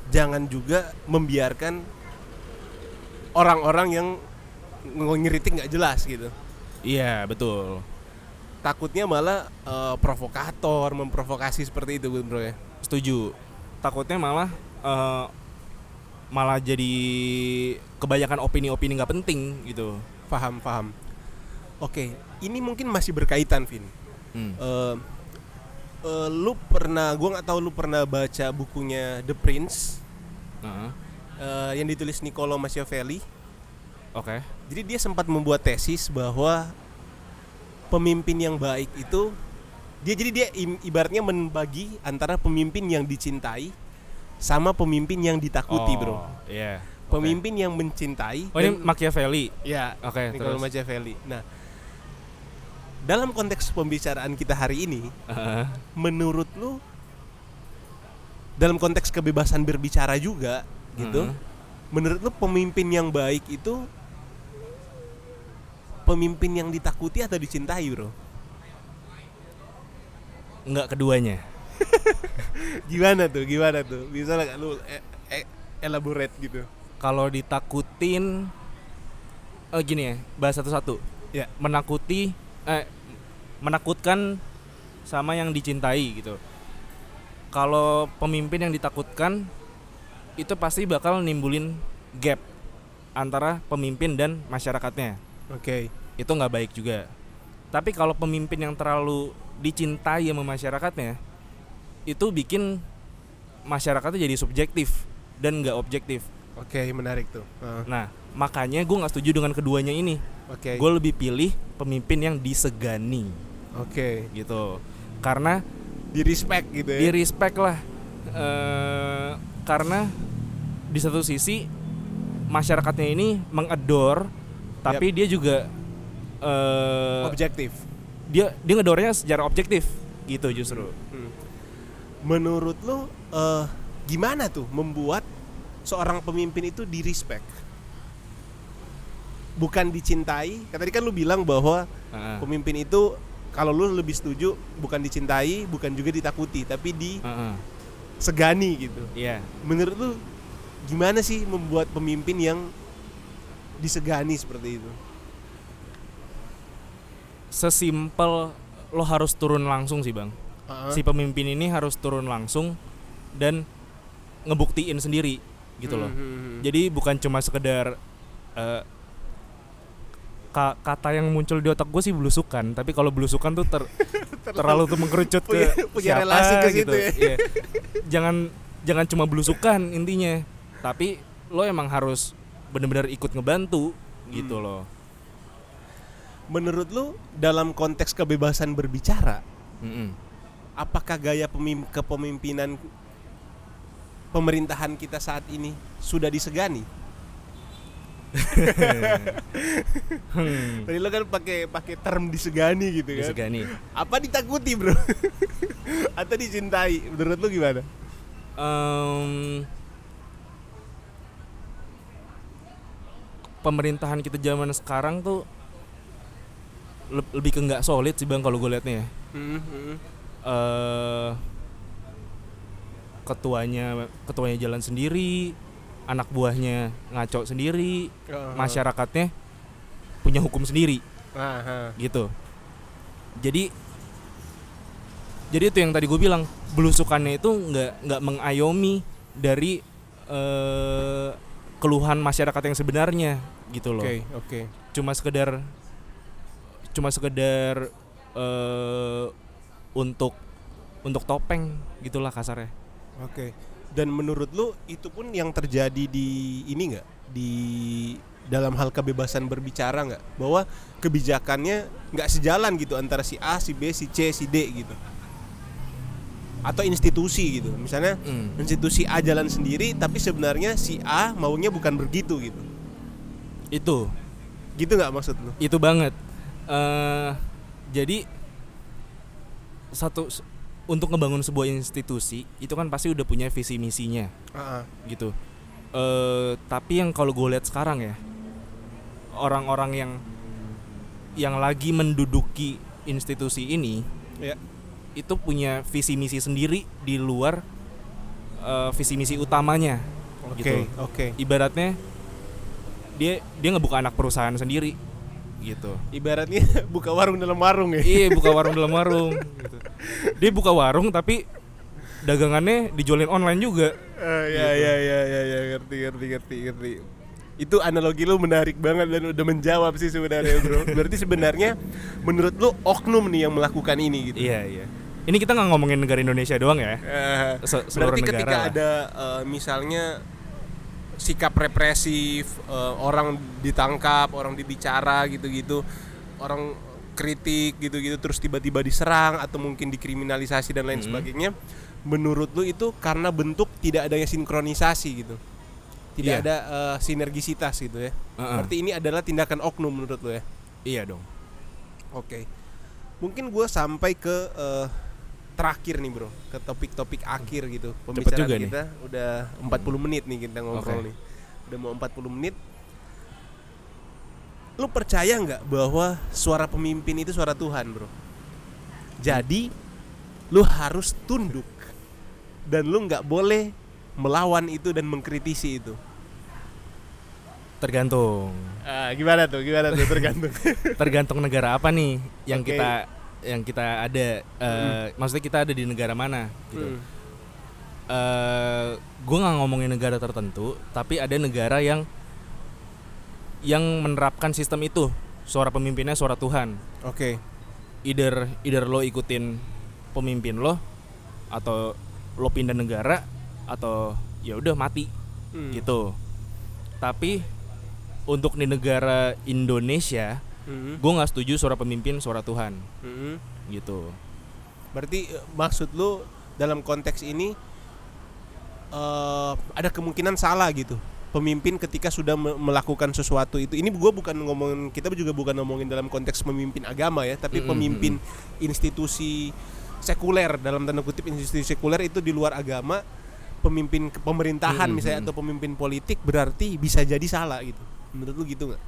jangan juga membiarkan orang-orang yang ng- ngeritik nggak jelas gitu iya betul takutnya malah eh, provokator memprovokasi seperti itu bro ya? Setuju. Takutnya malah eh, malah jadi kebanyakan opini-opini nggak penting gitu. Paham paham oke ini mungkin masih berkaitan Vin. Hmm. Eh, eh, lu pernah gua nggak tahu lu pernah baca bukunya The Prince. Heeh. eh, yang ditulis Niccolo Machiavelli. Oke. Jadi dia sempat membuat tesis bahwa pemimpin yang baik itu dia jadi dia ibaratnya membagi antara pemimpin yang dicintai sama pemimpin yang ditakuti bro Oh, iya pemimpin yang mencintai oh ini dan- Machiavelli ya Oke, Niccolo terus? Machiavelli nah dalam konteks pembicaraan kita hari ini Heeh. menurut lu dalam konteks kebebasan berbicara juga gitu Mhm. menurut lu pemimpin yang baik itu pemimpin yang ditakuti atau dicintai bro? Nggak keduanya. Gimana tuh? Gimana tuh? Bisa nggak lu e- e- elaborate gitu? Kalau ditakutin eh gini ya bahas satu-satu. Ya. Menakuti eh menakutkan sama yang dicintai gitu. Kalau pemimpin yang ditakutkan itu pasti bakal nimbulin gap antara pemimpin dan masyarakatnya oke. Itu nggak baik juga. Tapi kalau pemimpin yang terlalu dicintai sama masyarakatnya itu bikin masyarakatnya jadi subjektif dan nggak objektif. Oke menarik tuh. Ah, nah makanya gue nggak setuju dengan keduanya ini. Oke. Gue lebih pilih pemimpin yang disegani. Oke. Gitu. Karena di respect gitu di ya. Respect lah. Eh karena di satu sisi masyarakatnya ini mengedor tapi dia juga eh objektif dia dia ngedornya secara objektif gitu justru Hmm. menurut lu eh, gimana tuh membuat seorang pemimpin itu di respect bukan dicintai kan tadi kan lu bilang bahwa Heeh. pemimpin itu kalau lu lebih setuju bukan dicintai bukan juga ditakuti tapi Heeh. disegani gitu Iya. menurut lu gimana sih membuat pemimpin yang disegani seperti itu sesimpel lo harus turun langsung sih bang Heeh. si pemimpin ini harus turun langsung dan ngebuktiin sendiri gitu loh Mhm. jadi bukan cuma sekedar eh, ka- kata yang muncul di otak gue sih belusukan tapi kalau belusukan tuh ter- terlalu tuh mengkerucut ke Punya- siapa relasi ke gitu situ ya. Iya. jangan jangan cuma belusukan intinya tapi lo emang harus bener-bener ikut ngebantu gitu Hmm. loh menurut lu dalam konteks kebebasan berbicara Mm-mm. apakah gaya pemim- kepemimpinan pemerintahan kita saat ini sudah disegani? Hmm, Tadi lo kan pakai pakai term disegani gitu kan. disegani. Apa ditakuti, Bro? Atau dicintai? Menurut lu gimana? Em, pemerintahan kita zaman sekarang tuh le- lebih ke nggak solid sih bang kalau gue liatnya ya. eh ketuanya ketuanya jalan sendiri, anak buahnya ngaco sendiri, masyarakatnya punya hukum sendiri Aha. gitu. Jadi jadi itu yang tadi gue bilang belusukannya itu nggak nggak mengayomi dari eh, keluhan masyarakat yang sebenarnya gitu loh. Oke, oke. Cuma sekedar cuma sekedar eh, untuk untuk topeng gitulah kasarnya. Oke. Dan menurut lu itu pun yang terjadi di ini nggak di dalam hal kebebasan berbicara nggak bahwa kebijakannya nggak sejalan gitu antara si A, si B, si C, si D gitu atau institusi gitu misalnya Hmm. institusi A jalan sendiri tapi sebenarnya si A maunya bukan begitu gitu Itu gitu nggak maksud lu itu banget. eh jadi satu untuk ngebangun sebuah institusi itu kan pasti udah punya visi misinya. Ah. gitu. Eh tapi yang kalau gue lihat sekarang ya orang-orang yang yang lagi menduduki institusi ini ya itu punya visi misi sendiri di luar eh, visi misi utamanya. oke Gitu. oke Ibaratnya dia dia ngebuka anak perusahaan sendiri gitu. ibaratnya buka warung dalam warung ya iya buka warung dalam warung. gitu. Dia buka warung tapi dagangannya dijualin online juga. Eh, ya, ya ya ya ya ngerti ngerti ngerti ngerti itu analogi lu menarik banget dan udah menjawab sih sebenarnya bro berarti sebenarnya menurut lu oknum nih yang melakukan ini gitu Iya iya. Ini kita nggak ngomongin negara Indonesia doang ya. Eh, Se- seluruh berarti negara ketika lah. ada eh, misalnya sikap represif eh, orang ditangkap orang dibicara gitu-gitu orang kritik gitu-gitu terus tiba-tiba diserang atau mungkin dikriminalisasi dan lain Mhm. sebagainya menurut lu itu karena bentuk tidak adanya sinkronisasi gitu tidak Iya. ada eh, sinergisitas gitu ya Heeh. berarti ini adalah tindakan oknum menurut lu ya Iya dong. Oke. Mungkin gue sampai ke eh, terakhir nih bro, ke topik-topik akhir gitu. Pembicaraan juga nih. kita udah 40 menit nih kita ngobrol Oke. nih. Udah mau 40 menit. Lu percaya nggak bahwa suara pemimpin itu suara Tuhan bro? Jadi lu harus tunduk dan lu nggak boleh melawan itu dan mengkritisi itu. Tergantung. Ah, gimana tuh? Gimana tuh? Tergantung. Tergantung negara apa nih yang Oke. kita yang kita ada. eh, Maksudnya kita ada di negara mana? Gitu. Hmm. Eh, gue nggak ngomongin negara tertentu, tapi ada negara yang yang menerapkan sistem itu. Suara pemimpinnya suara Tuhan. Oke. Either either lo ikutin pemimpin lo atau lo pindah negara atau ya udah mati Hmm. gitu. Tapi untuk di negara Indonesia, Hmm. gue nggak setuju suara pemimpin suara Tuhan Hmm. gitu. Berarti eh, maksud lu dalam konteks ini eh ada kemungkinan salah gitu. Pemimpin ketika sudah me- melakukan sesuatu itu. Ini gua bukan ngomongin kita juga bukan ngomongin dalam konteks pemimpin agama ya, tapi Mm-mm, pemimpin institusi sekuler dalam tanda kutip institusi sekuler itu di luar agama. Pemimpin pemerintahan Mm-mm, misalnya mm. atau pemimpin politik berarti bisa jadi salah gitu. Menurut lu gitu nggak?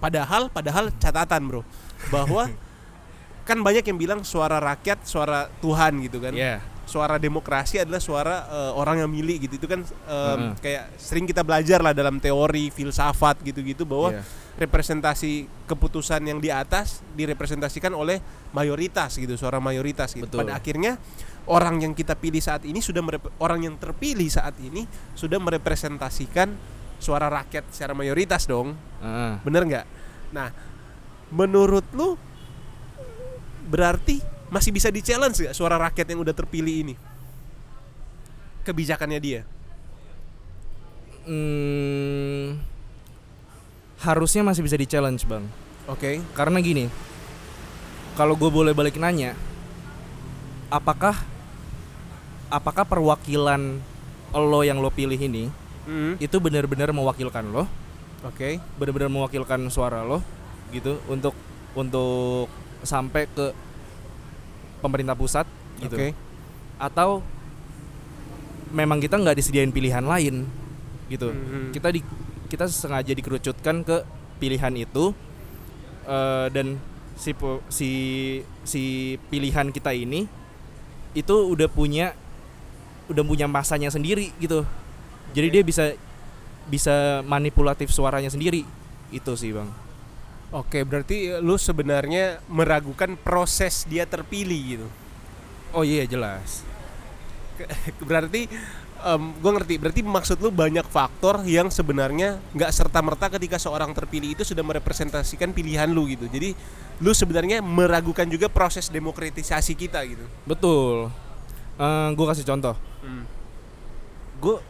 Padahal padahal catatan, Bro, bahwa kan banyak yang bilang suara rakyat suara Tuhan gitu kan Ya, suara demokrasi adalah suara eh, orang yang milih gitu itu kan em, Heeh. kayak sering kita belajar lah dalam teori filsafat gitu-gitu bahwa Iya. representasi keputusan yang di atas direpresentasikan oleh mayoritas gitu suara mayoritas gitu Betul. pada akhirnya orang yang kita pilih saat ini sudah merep- orang yang terpilih saat ini sudah merepresentasikan suara rakyat secara mayoritas dong Heeh. Bener nggak? Nah, menurut lu berarti masih bisa di challenge nggak suara rakyat yang udah terpilih ini? Kebijakannya dia. Hmm, harusnya masih bisa di challenge bang. Oke. Karena gini, kalau gue boleh balik nanya, apakah apakah perwakilan lo yang lo pilih ini Hmm, itu benar-benar mewakilkan lo Oke. benar-benar mewakilkan suara lo gitu untuk untuk sampai ke pemerintah pusat gitu Oke. atau memang kita nggak disediain pilihan lain gitu Mhm. kita di kita sengaja dikerucutkan ke pilihan itu eh, dan si si si pilihan kita ini itu udah punya udah punya masanya sendiri gitu jadi dia bisa bisa manipulatif suaranya sendiri itu sih bang Oke, berarti lu sebenarnya meragukan proses dia terpilih gitu. oh iya jelas berarti gue ngerti. Berarti maksud lu banyak faktor yang sebenarnya nggak serta merta ketika seorang terpilih itu sudah merepresentasikan pilihan lu gitu. Jadi lu sebenarnya meragukan juga proses demokratisasi kita gitu. betul gue kasih contoh Hmm. gue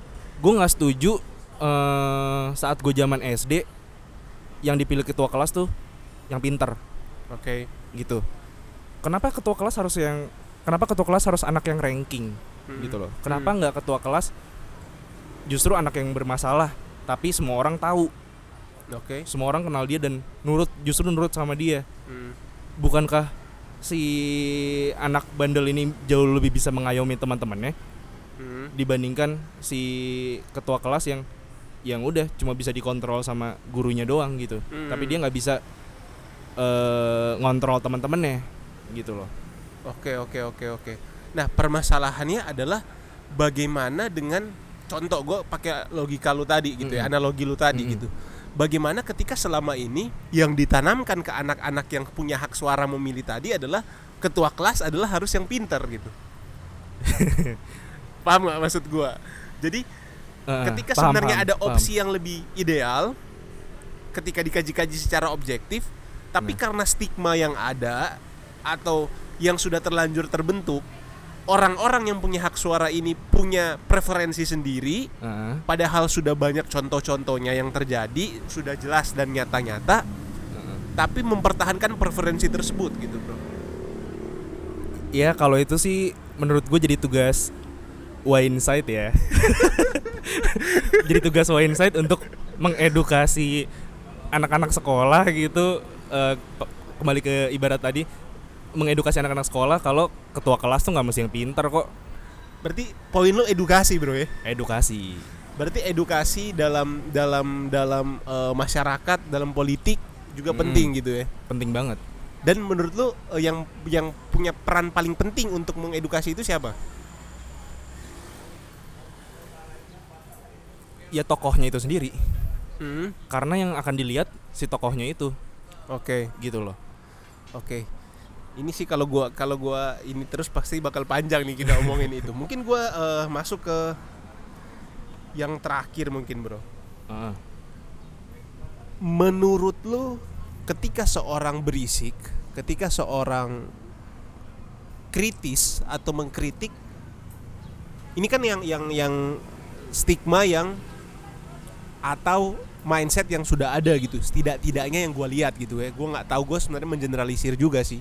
gue nggak setuju eh, saat gue zaman SD yang dipilih ketua kelas tuh yang pinter Oke. gitu kenapa ketua kelas harus yang kenapa ketua kelas harus anak yang ranking Hmm. gitu loh kenapa nggak ketua kelas justru anak yang bermasalah tapi semua orang tahu Oke. semua orang kenal dia dan nurut justru nurut sama dia Hmm. bukankah si anak bandel ini jauh lebih bisa mengayomi teman-temannya Hmm. Dibandingkan si ketua kelas yang yang udah cuma bisa dikontrol sama gurunya doang gitu Hmm. tapi dia nggak bisa eh ngontrol teman-temannya gitu loh Oke oke oke oke. Nah permasalahannya adalah bagaimana dengan contoh gue pakai logika lu tadi gitu ya, Mm-mm. analogi lu tadi Mm-mm. gitu. Bagaimana ketika selama ini yang ditanamkan ke anak-anak yang punya hak suara memilih tadi adalah ketua kelas adalah harus yang pinter gitu. Paham gak maksud gue? Jadi Eh, ketika paham, sebenarnya paham, ada paham. opsi yang lebih ideal ketika dikaji-kaji secara objektif tapi Nah. karena stigma yang ada atau yang sudah terlanjur terbentuk orang-orang yang punya hak suara ini punya preferensi sendiri Heeh, padahal sudah banyak contoh-contohnya yang terjadi sudah jelas dan nyata-nyata tapi mempertahankan preferensi tersebut gitu bro ya kalau itu sih menurut gue jadi tugas Winesight ya. Jadi tugas Winesight untuk mengedukasi anak-anak sekolah gitu eh, kembali ke ibarat tadi mengedukasi anak-anak sekolah kalau ketua kelas tuh nggak mesti yang pinter kok. Berarti poin lu edukasi bro ya? Edukasi. Berarti edukasi dalam dalam dalam eh, masyarakat dalam politik juga Mm. penting gitu ya? Penting banget. Dan menurut lu eh, yang yang punya peran paling penting untuk mengedukasi itu siapa ya tokohnya itu sendiri. Hmm, karena yang akan dilihat si tokohnya itu. Oke. Gitu loh. Oke. Ini sih kalau gua kalau gua ini terus pasti bakal panjang nih kita omongin itu. Mungkin gua eh, masuk ke yang terakhir mungkin bro. Heeh. menurut lu ketika seorang berisik ketika seorang kritis atau mengkritik ini kan yang yang yang stigma yang atau mindset yang sudah ada gitu setidak-tidaknya yang gue lihat gitu ya. Gue nggak tahu gue sebenarnya mengeneralisir juga sih.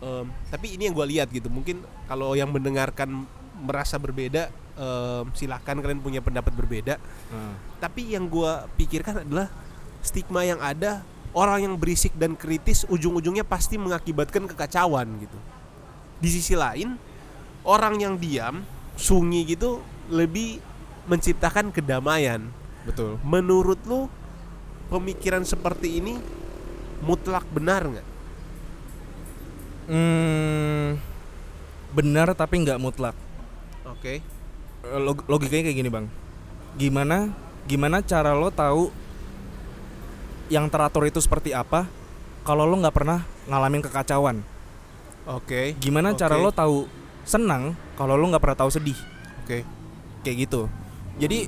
Em, tapi ini yang gue lihat gitu mungkin kalau yang mendengarkan merasa berbeda em, silahkan kalian punya pendapat berbeda. Heeh. tapi yang gue pikirkan adalah stigma yang ada orang yang berisik dan kritis ujung-ujungnya pasti mengakibatkan kekacauan gitu. Di sisi lain orang yang diam sunyi gitu lebih menciptakan kedamaian betul menurut lu pemikiran seperti ini mutlak benar nggak Hmm, benar tapi nggak mutlak. oke Eh, log- logikanya kayak gini bang. Gimana gimana cara lo tahu yang teratur itu seperti apa? Kalau lo nggak pernah ngalamin kekacauan. oke Gimana cara Oke. lo tahu senang kalau lo nggak pernah tahu sedih? oke Kayak gitu. Jadi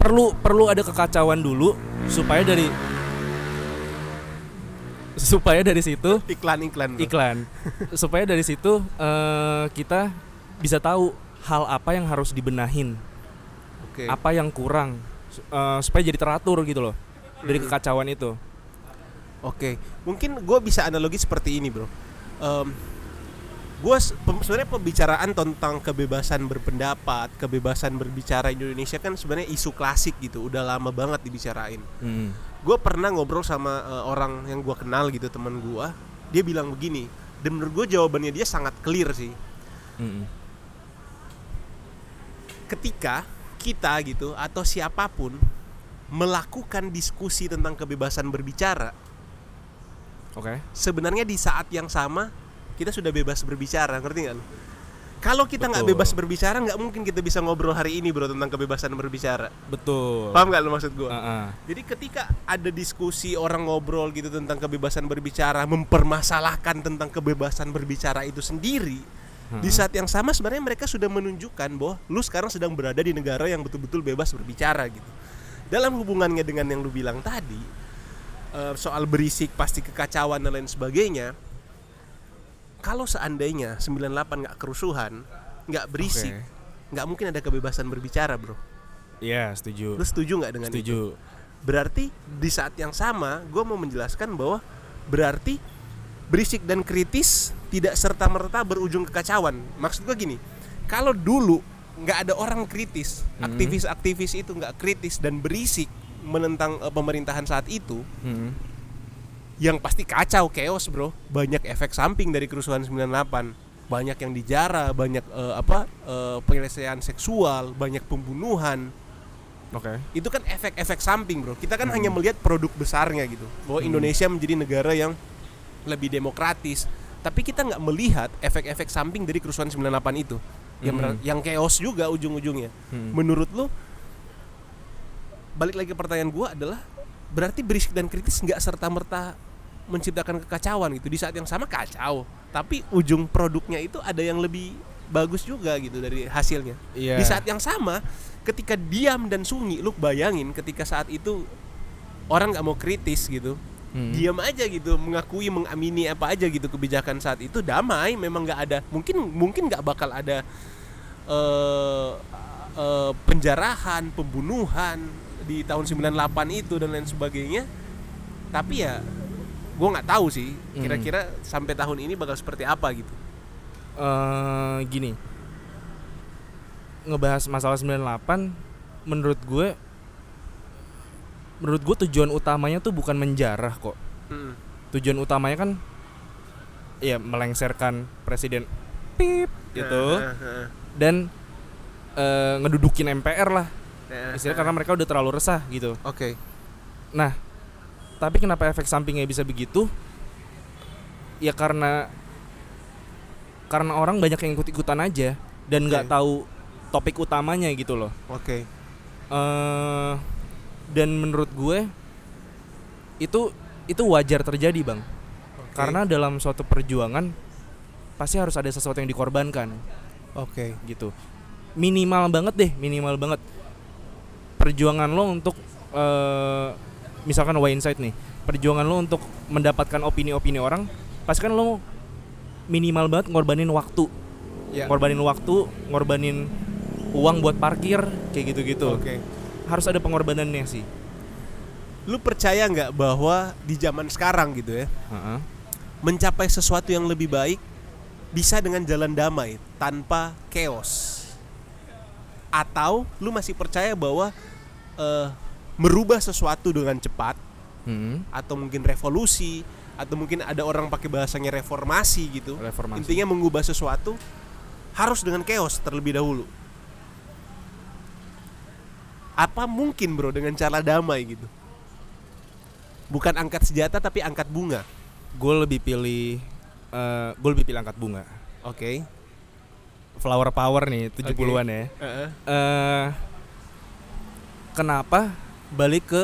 perlu perlu ada kekacauan dulu supaya dari supaya dari situ iklan iklan bro. iklan supaya dari situ eh, kita bisa tahu hal apa yang harus dibenahin oke apa yang kurang eh, supaya jadi teratur gitu loh dari Hmm. kekacauan itu Oke, mungkin gue bisa analogi seperti ini, bro. Em, gue sebenarnya pembicaraan tentang kebebasan berpendapat, kebebasan berbicara di Indonesia kan sebenarnya isu klasik gitu, udah lama banget dibicarain. Hmm. Gue pernah ngobrol sama eh, orang yang gue kenal gitu teman gue, dia bilang begini, dan menurut gue jawabannya dia sangat clear sih. Hmm. Ketika kita gitu atau siapa pun melakukan diskusi tentang kebebasan berbicara, Oke. sebenarnya di saat yang sama kita sudah bebas berbicara, ngerti nggak lu? Kalau kita nggak bebas berbicara, nggak mungkin kita bisa ngobrol hari ini bro tentang kebebasan berbicara. Betul. Paham nggak lu maksud gue? Heeh. Jadi ketika ada diskusi orang ngobrol gitu tentang kebebasan berbicara, mempermasalahkan tentang kebebasan berbicara itu sendiri, di saat yang sama sebenarnya mereka sudah menunjukkan bahwa lu sekarang sedang berada di negara yang betul-betul bebas berbicara gitu. Dalam hubungannya dengan yang lu bilang tadi, eh, soal berisik pasti kekacauan dan lain sebagainya. Kalau seandainya 98 nggak kerusuhan, nggak berisik, nggak mungkin ada kebebasan berbicara, bro. Iya, setuju. Lu setuju nggak dengan itu? Setuju. Berarti di saat yang sama gue mau menjelaskan bahwa berarti berisik dan kritis tidak serta merta berujung kekacauan. Maksud gue gini, kalau dulu nggak ada orang kritis, Hmm. aktivis-aktivis itu nggak kritis dan berisik menentang eh, pemerintahan saat itu, Hmm. Yang pasti kacau, chaos bro. Banyak efek samping dari kerusuhan 98 banyak yang dijara, banyak eh, apa eh, penyelesaian seksual, banyak pembunuhan, Oke. itu kan efek-efek samping bro kita kan Hmm. hanya melihat produk besarnya gitu bahwa Hmm. Indonesia menjadi negara yang lebih demokratis tapi kita nggak melihat efek-efek samping dari kerusuhan 98 itu yang Hmm. yang chaos juga ujung-ujungnya Hmm. menurut lu balik lagi ke pertanyaan gua adalah berarti berisik dan kritis nggak serta merta menciptakan kekacauan gitu di saat yang sama kacau tapi ujung produknya itu ada yang lebih bagus juga gitu dari hasilnya Iya. di saat yang sama ketika diam dan sunyi lu bayangin ketika saat itu orang nggak mau kritis gitu Hmm. diam aja gitu mengakui mengamini apa aja gitu kebijakan saat itu damai memang nggak ada mungkin mungkin nggak bakal ada eh eh, penjarahan pembunuhan di tahun 98 itu dan lain sebagainya tapi ya gue nggak tahu sih Hmm. kira-kira sampai tahun ini bakal seperti apa gitu. Eh gini. Ngebahas masalah 98 menurut gue menurut gue tujuan utamanya tuh bukan menjarah kok. Mm. tujuan utamanya kan ya melengsarkan presiden pip gitu. Dan eh, ngedudukin MPR lah. Heeh. karena mereka udah terlalu resah gitu. Oke. Nah tapi kenapa efek sampingnya bisa begitu? Ya karena karena orang banyak yang ikut-ikutan aja dan nggak Oke. tahu topik utamanya gitu loh. Oke. Eh dan menurut gue itu itu wajar terjadi bang. Oke. karena dalam suatu perjuangan pasti harus ada sesuatu yang dikorbankan. Oke. Gitu. Minimal banget deh minimal banget. Perjuangan lo untuk eh misalkan Wineside nih perjuangan lo untuk mendapatkan opini-opini orang pasti kan lo minimal banget ngorbanin waktu. Ya. Ngorbanin waktu ngorbanin uang buat parkir kayak gitu-gitu. Oke. Harus ada pengorbanannya sih. Lu percaya nggak bahwa di zaman sekarang gitu ya Heeh. mencapai sesuatu yang lebih baik bisa dengan jalan damai tanpa chaos? Atau lu masih percaya bahwa eh, merubah sesuatu dengan cepat Hmm. atau mungkin revolusi atau mungkin ada orang pakai bahasanya reformasi gitu reformasi. intinya mengubah sesuatu harus dengan chaos terlebih dahulu. Apa mungkin bro dengan cara damai gitu? Bukan angkat senjata tapi angkat bunga. Gue lebih pilih eh gue lebih pilih angkat bunga. Oke. Flower power nih 70-an ya. Eh kenapa balik ke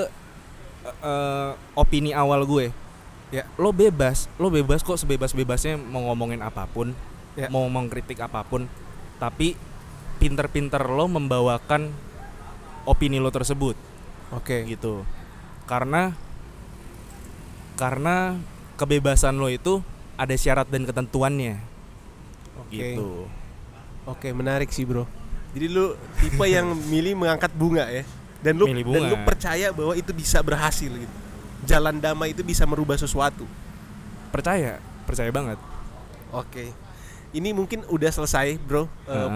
eh, opini awal gue. Ya. lo bebas lo bebas kok sebebas bebasnya mau ngomongin apa pun Ya. mau mengkritik apa pun. Tapi pinter-pinter lo membawakan opini lo tersebut. Oke. Gitu. Karena karena kebebasan lo itu ada syarat dan ketentuannya. Oke. Gitu. Oke menarik sih bro. Jadi lu tipe yang milih mengangkat bunga ya dan lu dan lu percaya bahwa itu bisa berhasil gitu jalan damai itu bisa merubah sesuatu percaya percaya banget Oke. ini mungkin udah selesai bro uh,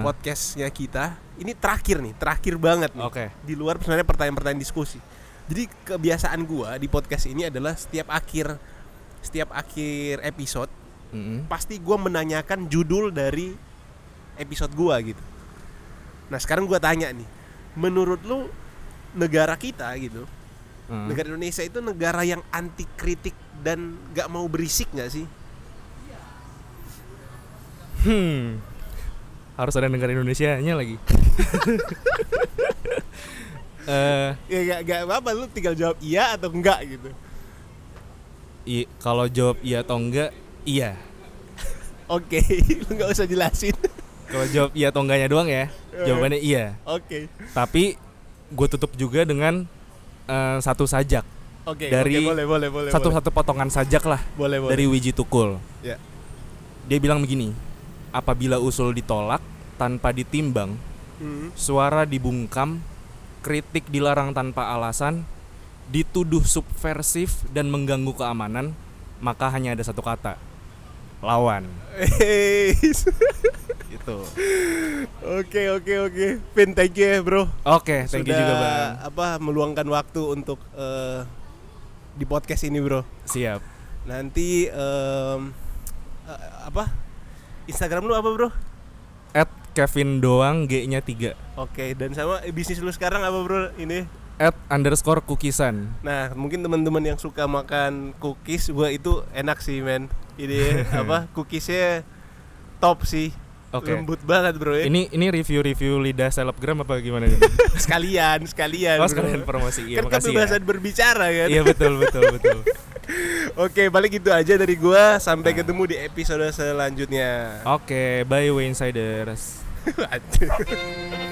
podcastnya kita. Ini terakhir nih, terakhir banget nih. Oke. Di luar sebenarnya pertanyaan-pertanyaan diskusi. Jadi kebiasaan gua di podcast ini adalah setiap akhir setiap akhir episode Mm-mm. pasti gua menanyakan judul dari episode gua gitu. Nah sekarang gua tanya nih, menurut lu negara kita gitu, Heeh. negara Indonesia itu negara yang anti kritik dan gak mau berisik nggak sih? Hmm. Harus ada negara Indonesia-nya lagi. Eh, Ya gak, gak apa-apa lu tinggal jawab iya atau enggak gitu. i- kalau jawab iya atau enggak, iya. Oke, lu nggak usah jelasin. Kalau jawab iya atau enggaknya doang ya, jawabannya iya. Oke, Tapi gue tutup juga dengan eh, satu sajak, oke, Dari oke, boleh, boleh, boleh, satu-satu potongan sajak lah boleh, boleh. dari Wiji Tukul. Ya. Dia bilang begini, apabila usul ditolak tanpa ditimbang, Hmm. suara dibungkam, kritik dilarang tanpa alasan, dituduh subversif dan mengganggu keamanan, maka hanya ada satu kata, lawan. Itu. Oke, oke, oke. Pin, thank you ya, bro. Oke, thank you Sudah, juga bang. apa meluangkan waktu untuk eh, di podcast ini, bro. Siap. Nanti em, eh, apa? Instagram lu apa, bro? At Kevin Doang G-nya 3 Oke, dan sama bisnis lu sekarang apa, bro? Ini. At underscore cookisan Nah, mungkin teman-teman yang suka makan cookies, gua itu enak sih, men. Ini apa? Cookiesnya top sih. Oke. Lembut banget, bro ya. Ini ini review-review lidah selebgram apa gimana nih? sekalian, sekalian. Oh bro. sekalian promosi Iya kan makasih kebebasan ya berbicara kan. Iya betul betul betul Oke, balik itu aja dari gua. Sampai ketemu di episode selanjutnya. Oke bye Wayne Siders Aduh.